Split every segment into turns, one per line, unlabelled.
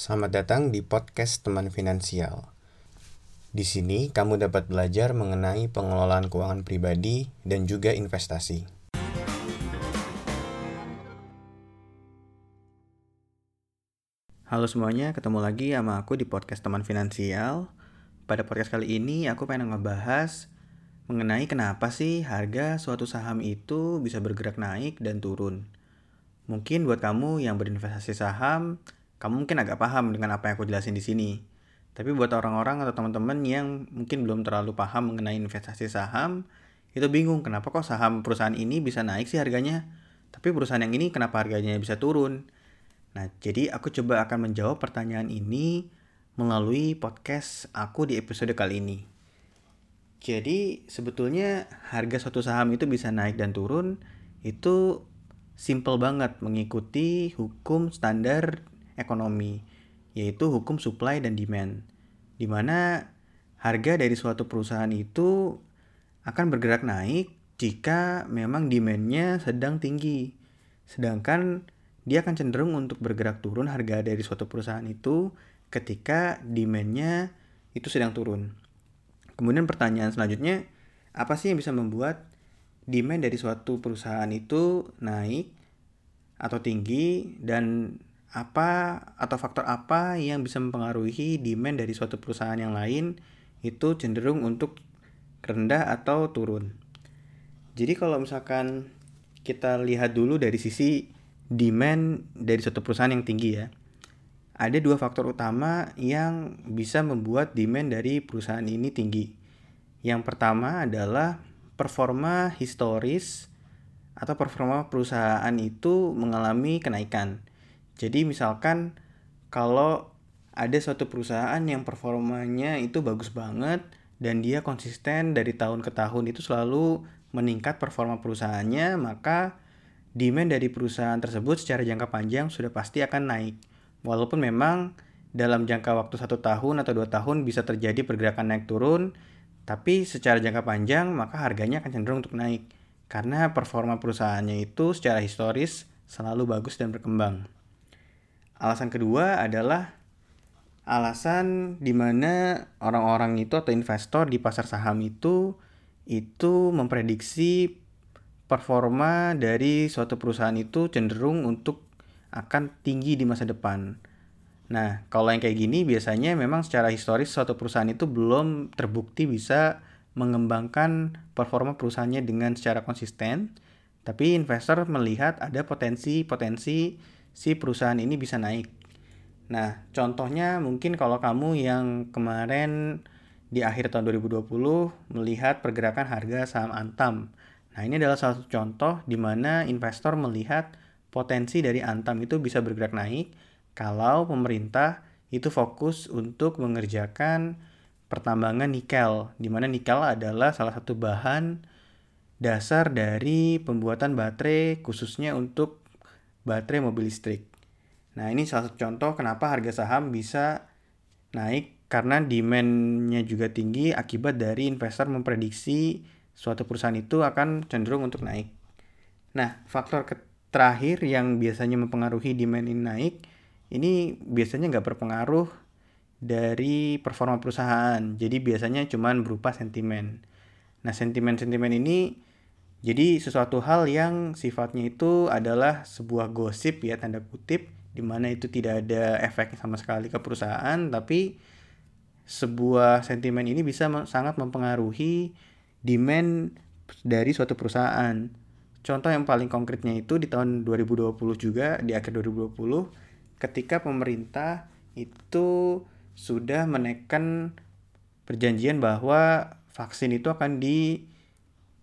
Selamat datang di podcast Teman Finansial. Di sini kamu dapat belajar mengenai pengelolaan keuangan pribadi dan juga investasi. Halo semuanya, ketemu lagi sama aku di podcast Teman Finansial. Pada podcast kali ini aku pengen ngebahas mengenai kenapa sih harga suatu saham itu bisa bergerak naik dan turun. Mungkin buat kamu yang berinvestasi saham, kamu mungkin agak paham dengan apa yang aku jelasin di sini. Tapi buat orang-orang atau teman-teman yang mungkin belum terlalu paham mengenai investasi saham, itu bingung kenapa kok saham perusahaan ini bisa naik sih harganya, tapi perusahaan yang ini kenapa harganya bisa turun. Nah, jadi aku coba akan menjawab pertanyaan ini melalui podcast aku di episode kali ini. Jadi, sebetulnya harga suatu saham itu bisa naik dan turun itu simple banget mengikuti hukum standar ekonomi, yaitu hukum supply dan demand, di mana harga dari suatu perusahaan itu akan bergerak naik jika memang demandnya sedang tinggi. Sedangkan dia akan cenderung untuk bergerak turun harga dari suatu perusahaan itu ketika demandnya itu sedang turun. Kemudian pertanyaan selanjutnya, apa sih yang bisa membuat demand dari suatu perusahaan itu naik atau tinggi dan apa atau faktor apa yang bisa mempengaruhi demand dari suatu perusahaan yang lain itu cenderung untuk rendah atau turun. Jadi kalau misalkan kita lihat dulu dari sisi demand dari suatu perusahaan yang tinggi ya. Ada dua faktor utama yang bisa membuat demand dari perusahaan ini tinggi. Yang pertama adalah performa historis atau performa perusahaan itu mengalami kenaikan. Jadi misalkan kalau ada suatu perusahaan yang performanya itu bagus banget dan dia konsisten dari tahun ke tahun itu selalu meningkat performa perusahaannya, maka demand dari perusahaan tersebut secara jangka panjang sudah pasti akan naik. Walaupun memang dalam jangka waktu satu tahun atau dua tahun bisa terjadi pergerakan naik turun, tapi secara jangka panjang maka harganya akan cenderung untuk naik karena performa perusahaannya itu secara historis selalu bagus dan berkembang. Alasan kedua adalah alasan di mana orang-orang itu atau investor di pasar saham itu itu memprediksi performa dari suatu perusahaan itu cenderung untuk akan tinggi di masa depan. Nah, kalau yang kayak gini biasanya memang secara historis suatu perusahaan itu belum terbukti bisa mengembangkan performa perusahaannya dengan secara konsisten, tapi investor melihat ada potensi-potensi si perusahaan ini bisa naik. Nah, contohnya mungkin kalau kamu yang kemarin di akhir tahun 2020 melihat pergerakan harga saham Antam. Nah, ini adalah salah satu contoh di mana investor melihat potensi dari Antam itu bisa bergerak naik kalau pemerintah itu fokus untuk mengerjakan pertambangan nikel, di mana nikel adalah salah satu bahan dasar dari pembuatan baterai khususnya untuk baterai mobil listrik. Nah ini salah satu contoh kenapa harga saham bisa naik karena demand-nya juga tinggi akibat dari investor memprediksi suatu perusahaan itu akan cenderung untuk naik. Nah faktor terakhir yang biasanya mempengaruhi demand ini naik ini biasanya nggak berpengaruh dari performa perusahaan. Jadi biasanya cuma berupa sentimen. Nah sentimen-sentimen ini jadi sesuatu hal yang sifatnya itu adalah sebuah gosip ya tanda kutip di mana itu tidak ada efek sama sekali ke perusahaan tapi sebuah sentimen ini bisa sangat mempengaruhi demand dari suatu perusahaan. Contoh yang paling konkretnya itu di tahun 2020 juga di akhir 2020 ketika pemerintah itu sudah menekan perjanjian bahwa vaksin itu akan di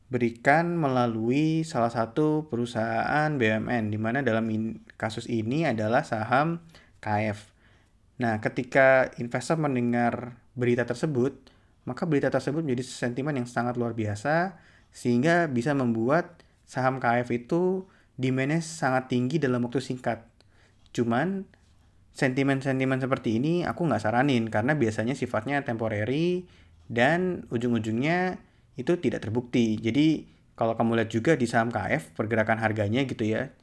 berikan melalui salah satu perusahaan BUMN di mana dalam in, kasus ini adalah saham KF. Nah, ketika investor mendengar berita tersebut, maka berita tersebut menjadi sentimen yang sangat luar biasa sehingga bisa membuat saham KF itu demandnya sangat tinggi dalam waktu singkat. Cuman sentimen-sentimen seperti ini aku nggak saranin karena biasanya sifatnya temporary dan ujung-ujungnya itu tidak terbukti. Jadi kalau kamu lihat juga di saham KF pergerakan harganya gitu ya.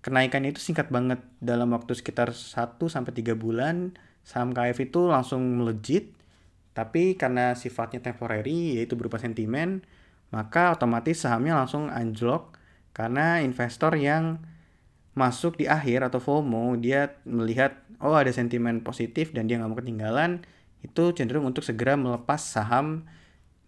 kenaikannya itu singkat banget dalam waktu sekitar 1 sampai 3 bulan saham KF itu langsung melejit tapi karena sifatnya temporary yaitu berupa sentimen maka otomatis sahamnya langsung anjlok karena investor yang masuk di akhir atau FOMO dia melihat oh ada sentimen positif dan dia nggak mau ketinggalan itu cenderung untuk segera melepas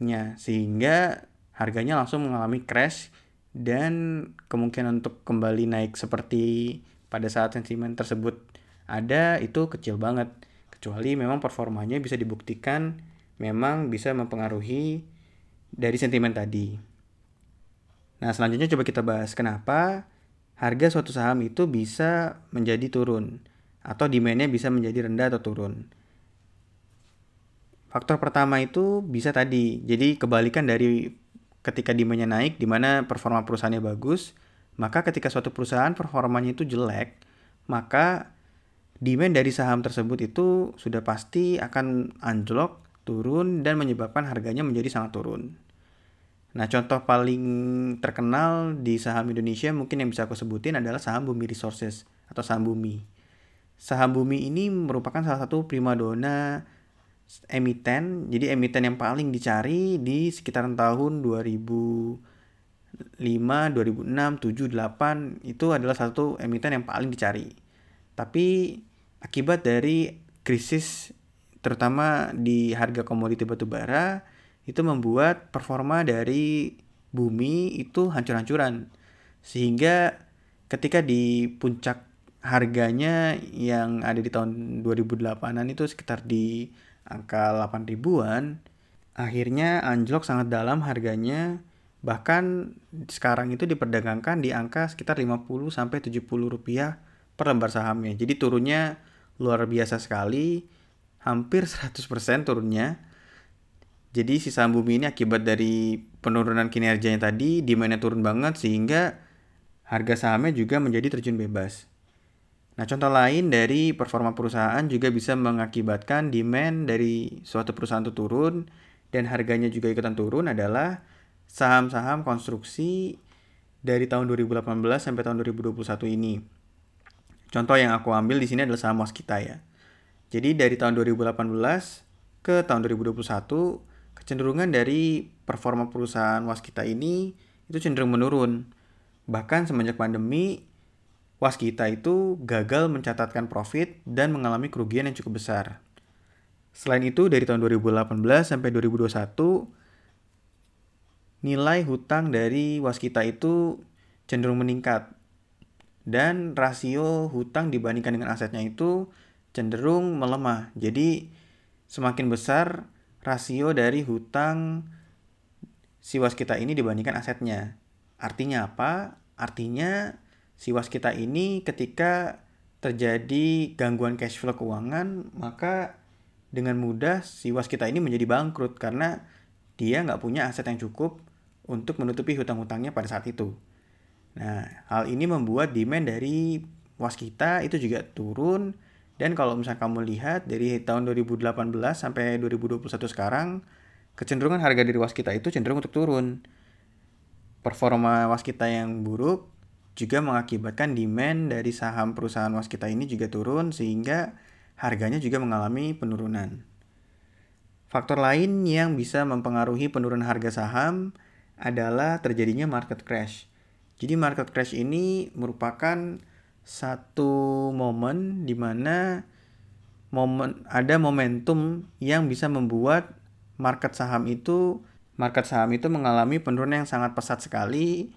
sahamnya sehingga harganya langsung mengalami crash dan kemungkinan untuk kembali naik seperti pada saat sentimen tersebut ada itu kecil banget kecuali memang performanya bisa dibuktikan memang bisa mempengaruhi dari sentimen tadi. Nah, selanjutnya coba kita bahas kenapa harga suatu saham itu bisa menjadi turun atau demandnya bisa menjadi rendah atau turun. Faktor pertama itu bisa tadi, jadi kebalikan dari ketika demandnya naik, di mana performa perusahaannya bagus, maka ketika suatu perusahaan performanya itu jelek, maka demand dari saham tersebut itu sudah pasti akan anjlok, turun, dan menyebabkan harganya menjadi sangat turun. Nah, contoh paling terkenal di saham Indonesia mungkin yang bisa aku sebutin adalah saham Bumi Resources atau saham Bumi. Saham Bumi ini merupakan salah satu primadona emiten. Jadi emiten yang paling dicari di sekitaran tahun 2005, 2006, 7, 8 itu adalah satu emiten yang paling dicari. Tapi akibat dari krisis terutama di harga komoditi batubara itu membuat performa dari bumi itu hancur-hancuran. Sehingga ketika di puncak harganya yang ada di tahun 2008-an itu sekitar di angka 8 ribuan, akhirnya anjlok sangat dalam harganya bahkan sekarang itu diperdagangkan di angka sekitar 50 sampai 70 rupiah per lembar sahamnya. Jadi turunnya luar biasa sekali, hampir 100% turunnya. Jadi si saham bumi ini akibat dari penurunan kinerjanya tadi, demandnya turun banget sehingga harga sahamnya juga menjadi terjun bebas. Nah, contoh lain dari performa perusahaan juga bisa mengakibatkan demand dari suatu perusahaan itu turun dan harganya juga ikutan turun adalah saham-saham konstruksi dari tahun 2018 sampai tahun 2021 ini. Contoh yang aku ambil di sini adalah saham Waskita ya. Jadi dari tahun 2018 ke tahun 2021 kecenderungan dari performa perusahaan Waskita ini itu cenderung menurun. Bahkan semenjak pandemi waskita itu gagal mencatatkan profit dan mengalami kerugian yang cukup besar. Selain itu, dari tahun 2018 sampai 2021, nilai hutang dari waskita itu cenderung meningkat. Dan rasio hutang dibandingkan dengan asetnya itu cenderung melemah. Jadi, semakin besar rasio dari hutang si waskita ini dibandingkan asetnya. Artinya apa? Artinya si waskita ini ketika terjadi gangguan cash flow keuangan, maka dengan mudah si waskita ini menjadi bangkrut karena dia nggak punya aset yang cukup untuk menutupi hutang-hutangnya pada saat itu. Nah, hal ini membuat demand dari waskita itu juga turun dan kalau misalnya kamu lihat dari tahun 2018 sampai 2021 sekarang, kecenderungan harga dari waskita itu cenderung untuk turun. Performa waskita yang buruk juga mengakibatkan demand dari saham perusahaan waskita ini juga turun sehingga harganya juga mengalami penurunan. Faktor lain yang bisa mempengaruhi penurunan harga saham adalah terjadinya market crash. Jadi market crash ini merupakan satu momen di mana momen ada momentum yang bisa membuat market saham itu market saham itu mengalami penurunan yang sangat pesat sekali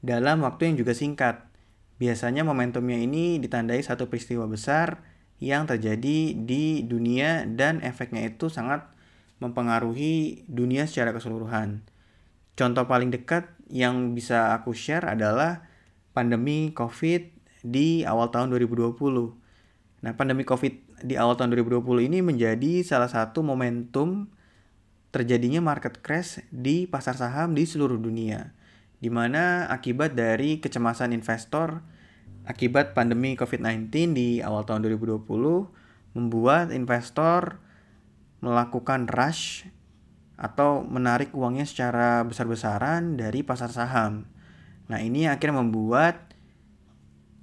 dalam waktu yang juga singkat. Biasanya momentumnya ini ditandai satu peristiwa besar yang terjadi di dunia dan efeknya itu sangat mempengaruhi dunia secara keseluruhan. Contoh paling dekat yang bisa aku share adalah pandemi COVID di awal tahun 2020. Nah, pandemi COVID di awal tahun 2020 ini menjadi salah satu momentum terjadinya market crash di pasar saham di seluruh dunia di mana akibat dari kecemasan investor akibat pandemi COVID-19 di awal tahun 2020 membuat investor melakukan rush atau menarik uangnya secara besar-besaran dari pasar saham. Nah, ini akhirnya membuat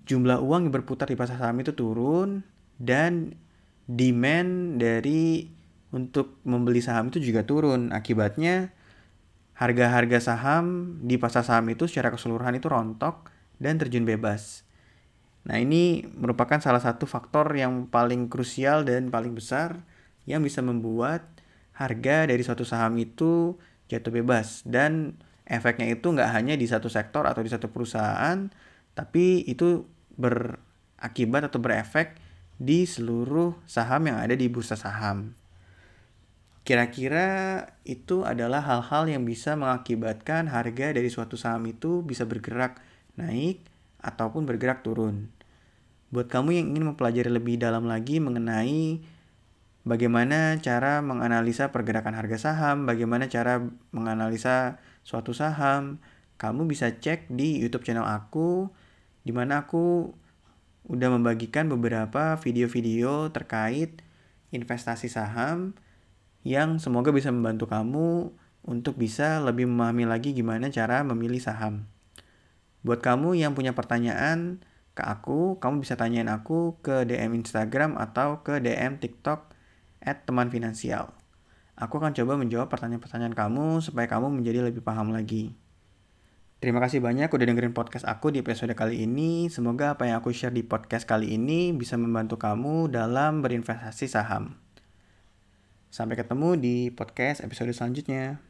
jumlah uang yang berputar di pasar saham itu turun dan demand dari untuk membeli saham itu juga turun. Akibatnya harga-harga saham di pasar saham itu secara keseluruhan itu rontok dan terjun bebas. Nah, ini merupakan salah satu faktor yang paling krusial dan paling besar yang bisa membuat harga dari suatu saham itu jatuh bebas dan efeknya itu nggak hanya di satu sektor atau di satu perusahaan, tapi itu berakibat atau berefek di seluruh saham yang ada di bursa saham. Kira-kira itu adalah hal-hal yang bisa mengakibatkan harga dari suatu saham itu bisa bergerak naik ataupun bergerak turun. Buat kamu yang ingin mempelajari lebih dalam lagi mengenai bagaimana cara menganalisa pergerakan harga saham, bagaimana cara menganalisa suatu saham, kamu bisa cek di YouTube channel aku di mana aku udah membagikan beberapa video-video terkait investasi saham yang semoga bisa membantu kamu untuk bisa lebih memahami lagi gimana cara memilih saham. Buat kamu yang punya pertanyaan ke aku, kamu bisa tanyain aku ke DM Instagram atau ke DM TikTok at teman finansial. Aku akan coba menjawab pertanyaan-pertanyaan kamu supaya kamu menjadi lebih paham lagi. Terima kasih banyak udah dengerin podcast aku di episode kali ini. Semoga apa yang aku share di podcast kali ini bisa membantu kamu dalam berinvestasi saham. Sampai ketemu di podcast episode selanjutnya.